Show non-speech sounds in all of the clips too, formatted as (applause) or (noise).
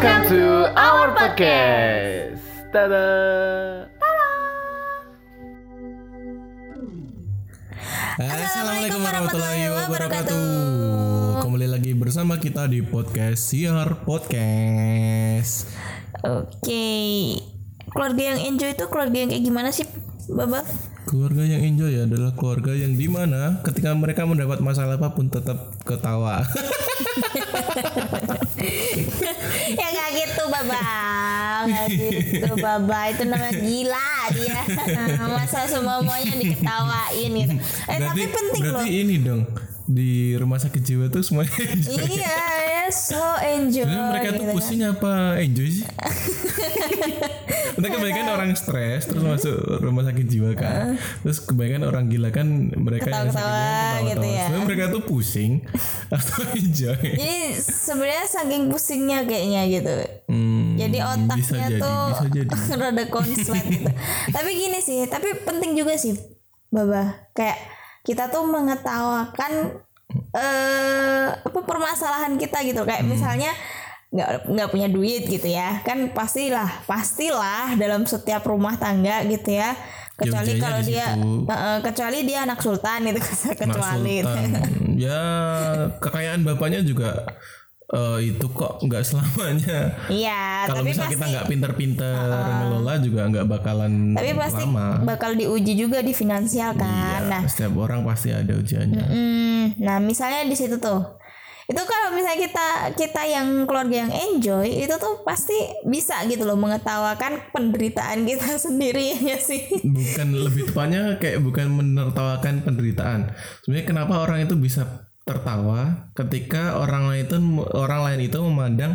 Welcome to our podcast. Tada. Assalamualaikum warahmatullahi wabarakatuh. Kembali lagi bersama kita di podcast Siar Podcast. Oke. Keluarga yang enjoy itu keluarga yang kayak gimana sih, Baba? Keluarga yang enjoy adalah keluarga yang di mana ketika mereka mendapat masalah apa pun tetap ketawa. (laughs) ya nggak gitu, Baba. Nggak gitu, Baba. Itu namanya gila dia. Masa semuanya diketawain gitu. Eh, tapi penting loh. berarti ini dong di rumah sakit jiwa tuh semuanya. Iya, ya, so enjoy. Sebenarnya mereka tuh gitu kan. pusing apa enjoy sih? (laughs) Mereka kebanyakan orang stres terus masuk rumah sakit jiwa kan. Terus kebanyakan orang gila kan mereka yang sakit gitu ya. Sebenarnya mereka tuh pusing (laughs) atau enjoy. Jadi sebenarnya saking pusingnya kayaknya gitu. Hmm, Jadi bisa otaknya jadi, tuh bisa jadi. (laughs) rada konslet gitu. tapi gini sih, tapi penting juga sih, Baba. Kayak kita tuh mengetawakan eh apa permasalahan kita gitu. Kayak Hmm. misalnya nggak nggak punya duit gitu ya, kan pastilah pastilah dalam setiap rumah tangga gitu ya. Kecuali kalau di dia eh, kecuali dia anak sultan itu (laughs) Anak kecuali. sultan. ya kekayaan bapaknya juga eh, itu kok nggak selamanya. Iya, Kalau misal pasti kita nggak pinter-pinter ngelola juga nggak bakalan tapi pasti lama. bakal diuji juga di finansial kan. Ya, Nah, setiap orang pasti ada ujiannya. Hmm, nah misalnya di situ tuh, itu kalau misalnya kita kita yang keluarga yang enjoy itu tuh pasti bisa gitu loh mengetawakan penderitaan kita (laughs) sendiri ya sih. bukan lebih tepatnya kayak bukan menertawakan penderitaan. Sebenarnya kenapa orang itu bisa tertawa ketika orang lain itu orang lain itu memandang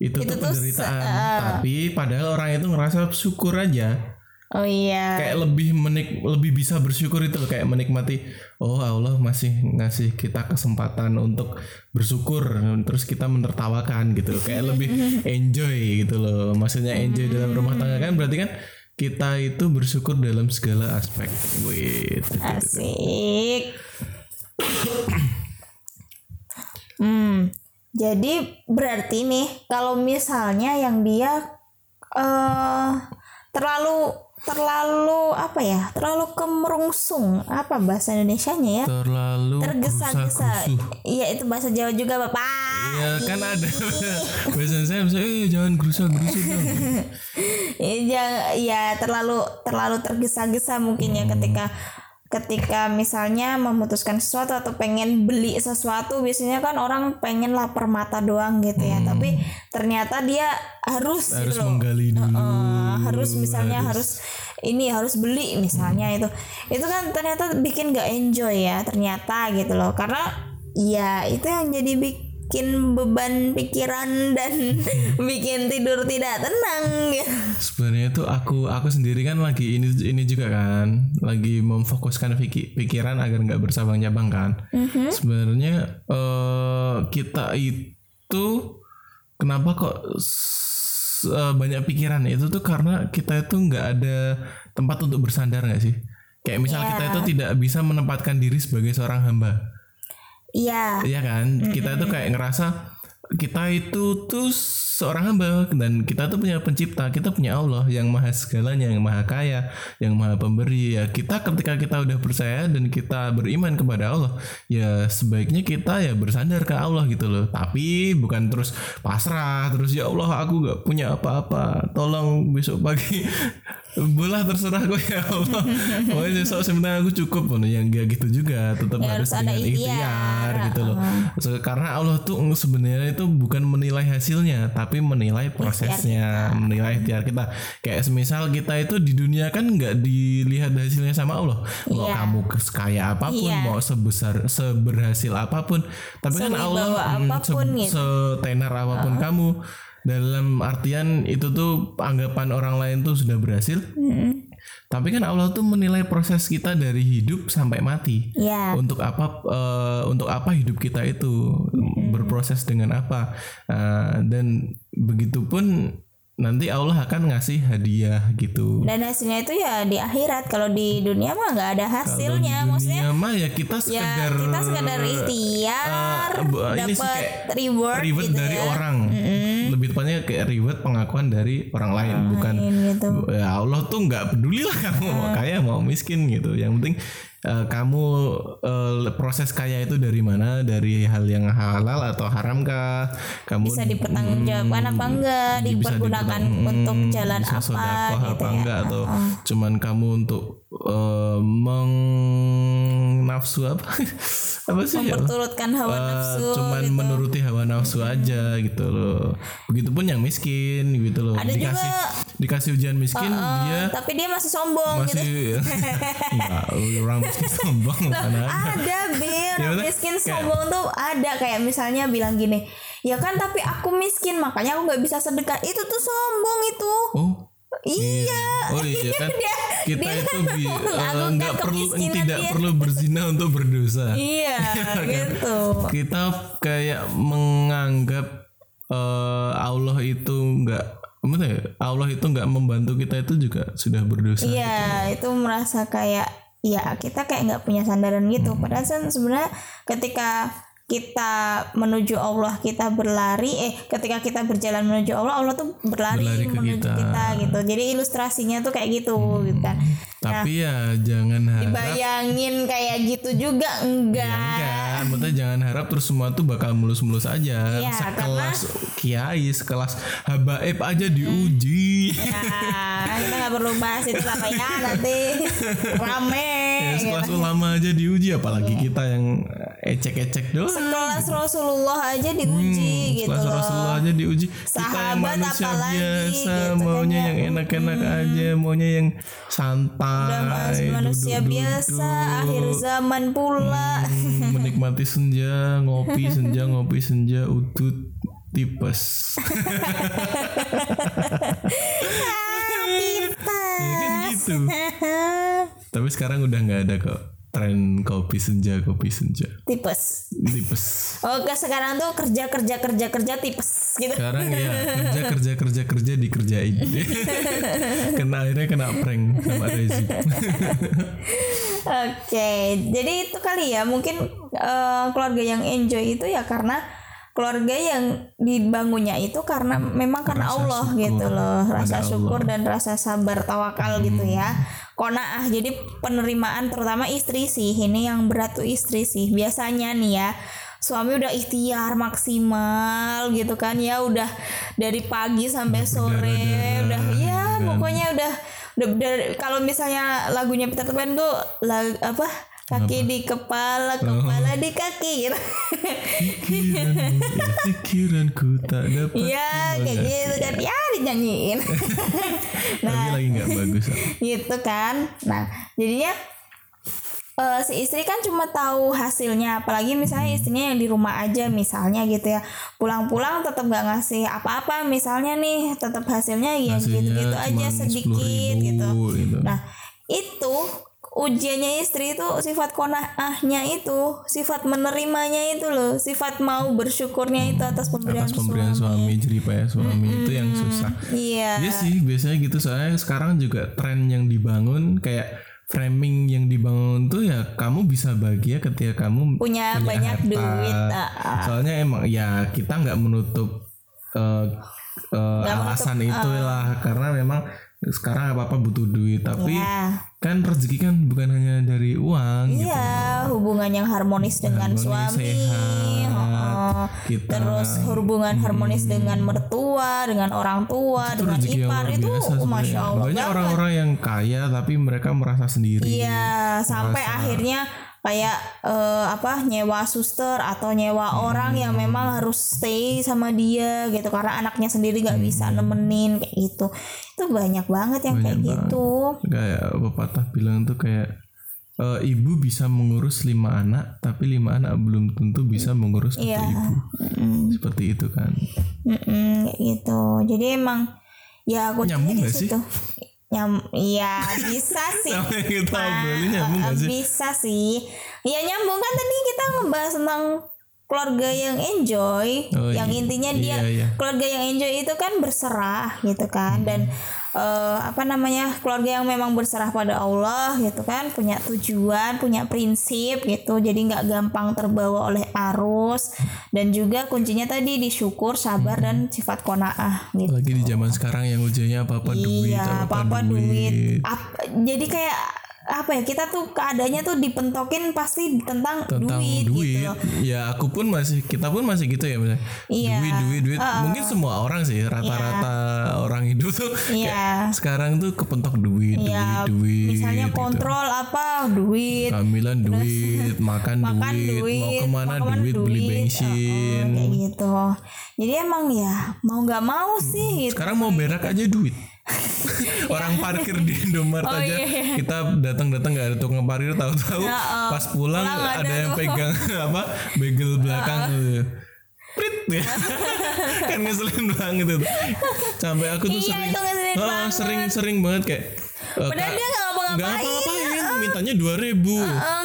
itu, Itu tuh penderitaan, ah. tapi padahal orang itu ngerasa syukur aja. Oh iya. Kayak lebih menik lebih bisa bersyukur itu loh, kayak menikmati oh Allah masih ngasih kita kesempatan untuk bersyukur terus kita menertawakan gitu loh. Kayak lebih (laughs) enjoy gitu loh. Maksudnya enjoy dalam rumah tangga kan berarti kan kita itu bersyukur dalam segala aspek. Wih. Asik. Hmm, jadi berarti nih kalau misalnya yang dia eh terlalu terlalu apa ya? Terlalu kemerungsung. Apa bahasa Indonesianya ya? terlalu Tergesa-gesa. Iya, itu bahasa Jawa juga, Bapak. Ya kan ada (laughs) bahasa saya misalnya eh jangan gerusa-gerusu dong. Ya, jangan- ya terlalu terlalu tergesa-gesa mungkin ya ketika ketika misalnya memutuskan sesuatu atau pengen beli sesuatu biasanya kan orang pengen lapar mata doang gitu ya tapi ternyata dia harus, Harus gitu menggali dulu. Heeh, harus misalnya harus. ini harus beli misalnya itu itu kan ternyata bikin gak enjoy ya ternyata gitu loh karena ya itu yang jadi bikin beban pikiran dan (laughs) bikin tidur tidak tenang gitu. Sebenarnya tuh aku aku sendiri kan lagi ini ini juga kan lagi memfokuskan piki- pikiran agar nggak bersabang-cabang kan. Sebenarnya eh, kita itu kenapa kok eh, banyak pikiran itu tuh karena kita itu nggak ada tempat untuk bersandar nggak sih? Kayak misal kita itu tidak bisa menempatkan diri sebagai seorang hamba. Iya, Iya kan? Kita tuh kayak ngerasa kita itu tuh seorang hamba dan kita tuh punya pencipta, kita punya Allah yang maha segalanya, yang maha kaya, yang maha pemberi. Ya kita ketika kita udah percaya dan kita beriman kepada Allah, ya sebaiknya kita ya bersandar ke Allah gitu loh. Tapi bukan terus pasrah, terus ya Allah aku gak punya apa-apa, tolong besok pagi (laughs) bola terserah kok ya Allah. Pokoknya besok sebenarnya aku cukup, Nah, yang gak gitu juga, tetap Ya, harus harus ada dengan ikhtiar. ikhtiar gitu loh. So, karena Allah tuh sebenarnya itu bukan menilai hasilnya, tapi menilai prosesnya, menilai ikhtiar kita. Kayak semisal kita itu di dunia kan nggak dilihat hasilnya sama Allah. Mau Iya. kamu sekaya apa pun, Iya. mau sebesar seberhasil apa pun, tapi kan Allah apa pun gitu. setenar apa pun kamu dalam artian itu tuh anggapan orang lain tuh sudah berhasil. Tapi kan Allah tuh menilai proses kita dari hidup sampai mati. Ya, untuk apa eh, untuk apa hidup kita itu? Berproses dengan apa? Eh, dan begitupun nanti Allah akan ngasih hadiah gitu. dan hasilnya itu ya di akhirat. Kalau di dunia mah nggak ada hasilnya. Kalau di maksudnya dunia mah ya kita ya sekedar kita sekedar ikhtiar eh, ini sih dapat reward, reward gitu dari ya. orang. Lebih lebih tepatnya kayak reward pengakuan dari orang lain bukan gitu. ya Allah tuh nggak peduli lah kamu mau kaya mau miskin gitu. Yang penting eh, kamu eh, proses kaya itu dari mana? Dari hal yang halal atau haram kah? Kamu bisa dipertanggungjawabkan apa enggak? dipergunakan untuk hmm, jalan apa sodakoh gitu apa ya? enggak? Atau cuman kamu untuk eh, mengnafsu apa? (laughs) Apa sih? Ya? memperturutkan hawa Eh, nafsu cuman gitu. menuruti hawa nafsu aja gitu loh. Begitupun yang miskin gitu loh. Ada dikasih juga- dikasih ujian miskin dia tapi dia masih sombong gitu. masih (laughs) enggak orang miskin sombong mana ada ada (laughs) Ya, orang maksudnya miskin kayak- sombong tuh ada. Kayak misalnya bilang gini ya kan tapi aku miskin makanya aku nggak bisa sedekah. Itu tuh sombong itu. Oh iya Oh iya kan Dia- kita dia itu bi- (laughs) nggak perlu tidak dia. perlu berzina untuk berdosa. (laughs) iya (laughs) gitu Kita kayak menganggap eh, Allah itu nggak ya? Allah itu nggak membantu kita itu juga sudah berdosa. iya itu merasa kayak ya kita kayak nggak punya sandaran gitu Hmm. padahal kan sebenarnya ketika kita menuju Allah kita berlari eh ketika kita berjalan menuju Allah Allah tuh berlari, Berlari menuju kita. kita. gitu jadi ilustrasinya tuh kayak gitu gitu kan Tapi ya jangan harap bayangin kayak gitu juga enggak Enggak, maksudnya jangan harap terus semua tuh bakal mulus-mulus aja. Iya, sekelas kiai, sekelas habaib aja diuji. Nah, kita nggak perlu bahas itu apa ya nanti rame. Ya, gitu. sekelas ulama aja diuji apalagi kita yang ecek-ecek doang. Sekelas Rasulullah aja diuji gitu Kelas loh. Rasulullah aja diuji. kita yang Sahabat manusia apalagi, biasa, gitu kan maunya ya. yang enak-enak aja, maunya yang santai. Udah mas- manusia duduk-duduk. biasa akhir zaman pula. Hmm, (laughs) menikmati senja, ngopi senja, ngopi senja, udut tipes. (laughs) ya kan gitu. Tapi sekarang udah nggak ada kok tren kopi senja, kopi senja. Tipes. Tipes. Oke sekarang tuh kerja kerja kerja kerja tipes gitu. Sekarang ya kerja kerja kerja kerja dikerjain. (laughs) kena akhirnya kena prank sama Rezip. Oke, jadi itu kali ya mungkin eh, keluarga yang enjoy itu ya karena keluarga yang dibangunnya itu karena memang karena Rasa Allah syukur. gitu loh, rasa syukur dan rasa sabar tawakal gitu ya. Konaah jadi penerimaan terutama istri sih ini yang berat tuh istri sih. Biasanya nih ya suami udah ikhtiar maksimal gitu kan ya udah dari pagi sampai sore udah ya pokoknya udah udah, udah- kalau misalnya lagunya Peter Pan tuh lag, apa kaki di kepala kepala di kaki. (laughs) Gitu Pikiranmu, ya, pikiranku tak dapat. Iya kayak gitu kan. Ya dinyanyiin. (laughs) Tapi lagi nggak bagus. ah. gitu kan. Nah jadinya eh, si istri kan cuma tahu hasilnya. Apalagi misalnya istrinya yang di rumah aja misalnya gitu ya. Pulang-pulang tetap nggak ngasih apa-apa misalnya nih tetap hasilnya ya Hasilnya gitu-gitu aja sedikit 10.000 gitu gitu. nah itu ujiannya istri itu sifat konahnya itu sifat menerimanya itu loh sifat mau bersyukurnya itu atas pemberian, atas pemberian suami suami, jeripaya suami itu yang susah. iya Iya sih biasanya gitu soalnya sekarang juga tren yang dibangun kayak framing yang dibangun tuh ya kamu bisa bahagia ketika kamu punya, banyak harta. duit ah, ah. Soalnya emang ya kita nggak menutup eh, alasan itulah karena memang sekarang apa apa butuh duit tapi Ya. kan rezeki kan bukan hanya dari uang gitu. Iya, hubungan yang harmonis dengan Harmonis, suami, sehat, kita- terus hubungan harmonis dengan mertua, dengan orang tua, Itu dengan ipar itu, biasa oh, masya Allah. Banyak orang-orang yang kaya tapi mereka merasa sendiri. Iya, sampai akhirnya kayak eh, apa nyewa suster atau nyewa Hmm. orang yang memang harus stay sama dia gitu karena anaknya sendiri nggak bisa Hmm. nemenin kayak gitu. Itu banyak banget yang kayak gitu. Kayak pepatah bilang tuh kayak eh, ibu bisa mengurus lima anak tapi lima anak belum tentu bisa mengurus satu Iya. ibu. Seperti itu kan. Mm-mm, kayak gitu. Jadi emang ya aku Nyambung nggak sih? Nyam, iya bisa (laughs) sih. Sama yang kita obrolin nyambung nggak sih? Bisa sih. Ya nyambung kan tadi kita ngebahas tentang keluarga yang enjoy, Oh, yang iya. intinya dia Iya, iya. keluarga yang enjoy itu kan berserah gitu kan. Dan eh, apa namanya keluarga yang memang berserah pada Allah gitu kan punya tujuan punya prinsip gitu. Jadi nggak gampang terbawa oleh arus. Dan juga kuncinya tadi disyukur sabar dan sifat konaah gitu. Lagi di zaman sekarang yang ujiannya apa-apa duit, iya apa-apa apa duit. duit. Ap- jadi kayak apa ya kita tuh keadaannya tuh dipentokin pasti tentang, tentang duit, duit, gitu loh. ya aku pun masih kita pun masih gitu ya misalnya Iya. duit duit duit mungkin semua orang sih rata-rata orang hidup tuh Iya. sekarang tuh kepentok duit Iya, duit duit misalnya gitu. kontrol apa duit Kehamilan duit, (laughs) makan, makan duit, duit, mau ke mana mau duit, beli duit, bensin. uh-uh, kayak gitu. Jadi emang ya mau nggak mau sih gitu. Sekarang mau berak aja duit. (laughs) Orang parkir di Indomaret Oh, aja iya. kita datang-datang nggak ada tukang parkir tahu-tahu Ya, oh. pas pulang, Pulang ada, ada yang pegang (laughs) apa begel belakang gitu. (laughs) Prit ya. kan ngeselin banget itu. Sampai aku tuh Iya, sering sering-sering banget kayak eh, Padahal dia nggak ngapa-ngapain. Mintanya dua ribu.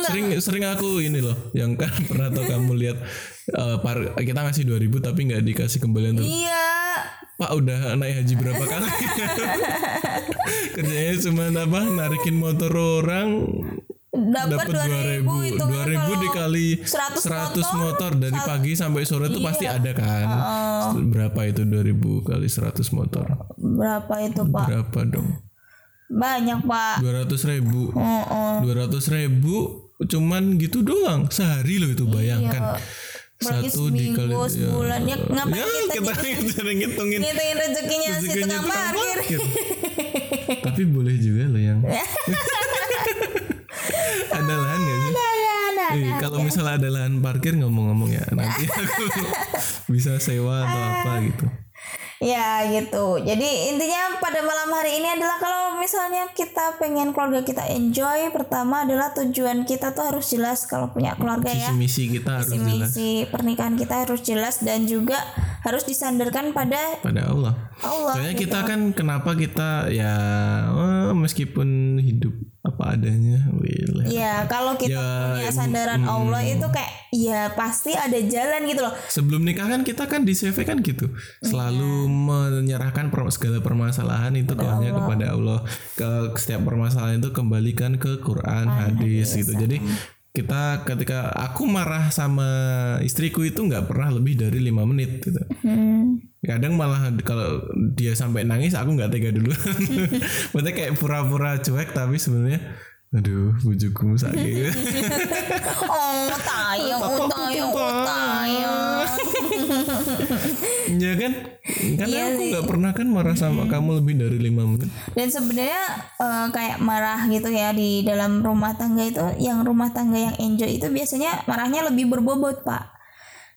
Sering sering aku ini loh, yang (laughs) kan pernah tau kamu lihat eh, par- kita ngasih dua ribu tapi nggak dikasih kembalian tuh. Iya. Pak udah naik haji berapa kali? (laughs) Kerjanya cuma apa? Narikin motor orang Dapat dua ribu itu dua ribu dikali 100 100 motor, motor, dari pagi sampai sore tuh pasti Iya. ada kan berapa itu 2000 kali 100 motor berapa itu pak? berapa dong Banyak pak. 200 ribu Oh, 200 ribu cuman gitu doang sehari loh itu bayangkan Apalagi satu seminggu, dikali ya. sebulan. Ya, ngapain ya kita kita kita ngitungin ngitungin rezekinya si rezekinya tukang tukang parkir. (laughs) Tapi boleh juga loh yang (laughs) ada lahan gak sih? Nah, Eh, kalau misalnya ada lahan parkir ngomong-ngomong ya nanti aku (laughs) bisa sewa atau apa gitu. Ya gitu. Jadi intinya pada malam hari ini adalah kalau misalnya kita pengen keluarga kita enjoy, pertama adalah tujuan kita tuh harus jelas kalau punya keluarga ya. Visi misi kita harus Visi jelas misi pernikahan kita harus jelas dan juga harus disandarkan pada pada Allah. Allah. Soalnya gitu. kita kan kenapa kita ya eh, meskipun hidup apa adanya, Will. Ya kalau kita Ya, punya sandaran Allah itu kayak ya pasti ada jalan gitu loh. Sebelum nikah kan kita kan di CV kan gitu, selalu menyerahkan per- segala permasalahan itu hanya kepada Allah. Ke setiap permasalahan itu kembalikan ke Quran, hadis gitu. Jadi kita ketika aku marah sama istriku itu nggak pernah lebih dari lima menit gitu. Kadang malah kalau dia sampai nangis aku nggak tega dulu. (laughs) Maksudnya kayak pura-pura cuek tapi sebenarnya aduh bujuku sakit. (laughs) Oh tayang, oh tayang, oh tayang. (laughs) ya kan? Karena Iya aku nggak pernah kan marah sama kamu lebih dari lima menit. Dan sebenarnya eh, kayak marah gitu ya di dalam rumah tangga itu, yang rumah tangga yang enjoy itu biasanya marahnya lebih berbobot pak.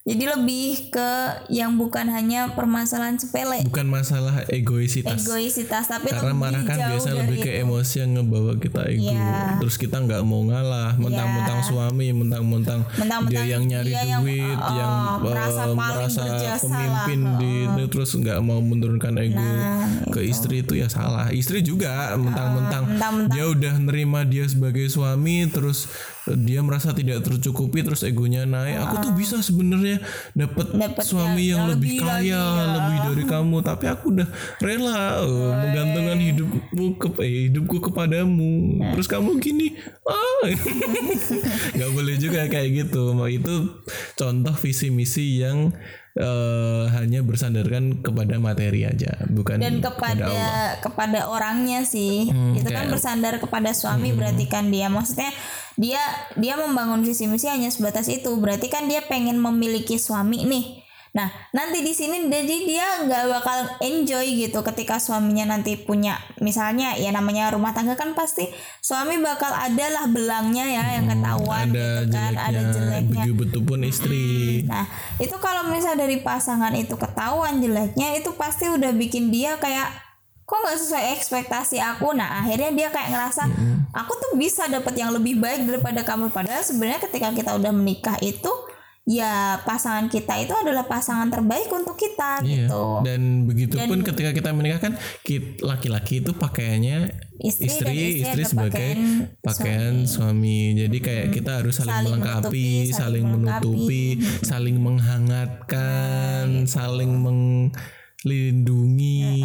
Jadi lebih ke yang bukan hanya permasalahan sepele, Bukan masalah egoisitas. egoisitas, tapi Karena lebih marah kan jauh biasa dari lebih ke itu. emosi yang ngebawa kita ego. Iya. Terus kita nggak mau ngalah, mentang-mentang suami, mentang-mentang dia yang nyari dia yang, duit, uh, yang merasa uh, paling merasa pemimpin lah, di itu, terus nggak mau menurunkan ego Nah, ke istri itu ya salah. Istri juga mentang-mentang mentang-mentang. dia udah nerima dia sebagai suami, terus uh, dia merasa tidak tercukupi, terus egonya naik. Aku tuh bisa sebenarnya dapat suami yang yang, lebih lebih kaya, lagi, ya. lebih dari kamu, tapi aku udah rela uh, menggantungkan hidupmu ke eh, hidupku kepadamu. Nah. Terus kamu gini, ah, (laughs) nggak boleh juga kayak gitu. Mau itu contoh visi misi yang eh, hanya bersandarkan kepada materi aja, bukan dan kepada kepada Allah. kepada orangnya sih itu kan bersandar kepada suami berarti kan dia maksudnya dia dia membangun visi misi hanya sebatas itu. Berarti kan dia pengen memiliki suami nih. Nah nanti di sini jadi dia nggak bakal enjoy gitu ketika suaminya nanti punya misalnya ya namanya rumah tangga kan pasti suami bakal adalah belangnya ya yang ketahuan Ada gitu kan ada jeleknya, jeleknya. begitu betul pun istri. Nah, itu kalau misalnya dari pasangan itu ketahuan jeleknya, itu pasti udah bikin dia kayak kok nggak sesuai ekspektasi aku. Nah, akhirnya dia kayak ngerasa aku tuh bisa dapat yang lebih baik daripada kamu. Padahal sebenarnya ketika kita udah menikah itu ya pasangan kita itu adalah pasangan terbaik untuk kita Iya. gitu Dan begitupun ketika kita menikah kan laki-laki itu pakaiannya Istri istri, dan istri, istri sebagai pakaian pakaian suami. Jadi kayak kita harus saling, Saling melengkapi, saling, saling menutupi, saling menghangatkan, saling melindungi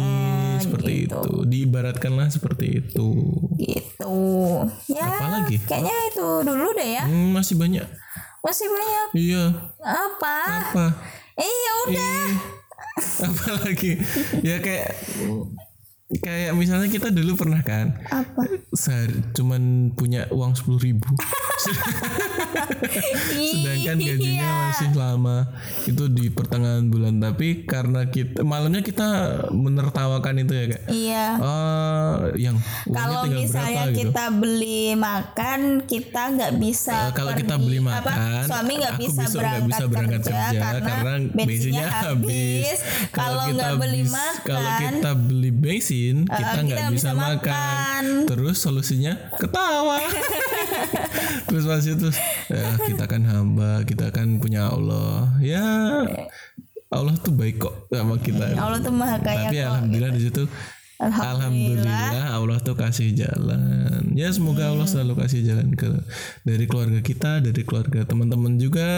seperti gitu. itu. Diibaratkanlah seperti itu. gitu ya Apalagi? kayaknya itu dulu deh ya Hmm, masih banyak. masih banyak Iya. apa Apa? eh ya udah Eh, apalagi ya kayak kayak misalnya kita dulu pernah kan apa? sehari cuman punya uang sepuluh ribu. (laughs) Sedangkan gajinya Iya. masih lama. Itu di pertengahan bulan. Tapi karena kita malamnya kita menertawakan itu ya kayak iya. Oh yang kalau misalnya berapa gitu? kita beli makan kita nggak bisa Eh, kalau kita beli apa, makan, suami nggak bisa berangkat, bisa berangkat kerja, kerja karena, karena bensinnya habis. kalau kita nggak beli makan kalau kita beli bensin, kita kita nggak bisa, bisa makan. makan. Terus solusinya ketawa. (laughs) terus pas itu ya, kita kan hamba, kita kan punya Allah. Ya Allah tuh baik kok sama kita. Allah tuh maha kaya Tapi kok alhamdulillah di situ Alhamdulillah. Alhamdulillah Allah tuh kasih jalan. Ya semoga Allah selalu kasih jalan ke dari keluarga kita, dari keluarga teman-teman juga.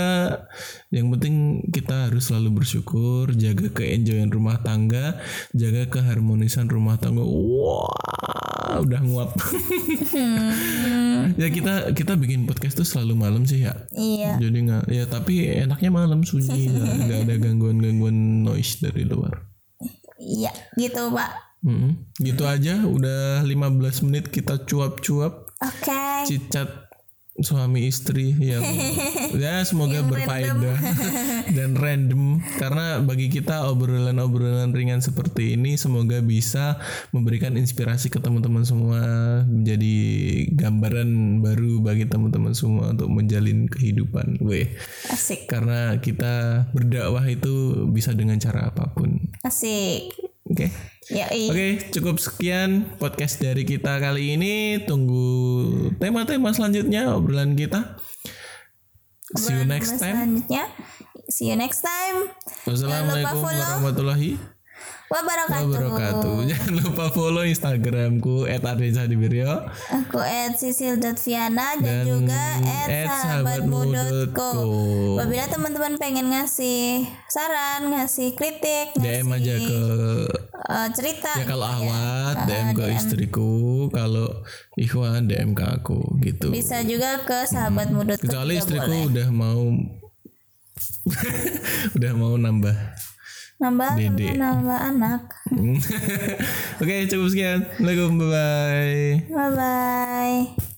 Yang penting kita harus selalu bersyukur, jaga keenjoyan rumah tangga, jaga keharmonisan rumah tangga. Wah, udah nguap. (laughs) ya kita kita bikin podcast tuh selalu malam sih ya. iya Jadi nggak ya tapi enaknya malam sunyi, (laughs) nggak ada gangguan-gangguan noise dari luar. iya gitu pak Mm-mm. Gitu aja udah 15 menit kita cuap-cuap. Oke. Cicat suami istri yang (laughs) ya semoga berfaedah (laughs) dan random. Karena bagi kita obrolan-obrolan ringan seperti ini semoga bisa memberikan inspirasi ke teman-teman semua menjadi gambaran baru bagi teman-teman semua untuk menjalin kehidupan. Weh, asik. Karena kita berdakwah itu bisa dengan cara apa pun. asik Oke. ya iya Oke, cukup sekian podcast dari kita kali ini. Tunggu tema-tema selanjutnya obrolan kita. See you next time. selanjutnya see you next time Wassalamualaikum warahmatullahi wabarakatuh wabarakatuh. (laughs) Jangan lupa follow Instagramku @ardezadibiryo Aku sisil.viana dan, Dan juga at at sahabatmu.co. Apabila teman-teman pengen ngasih saran, ngasih kritik, DM ngasih aja ke eh, cerita ya kalau gitu awat DM ke istriku, kalau Ikhwan DM ke aku gitu. Bisa juga ke sahabatmu.co Kecuali juga istriku boleh. udah mau (laughs) udah mau nambah Nambah, Dede. nambah, anak (laughs) Oke, cukup sekian. Assalamualaikum, bye bye. Bye-bye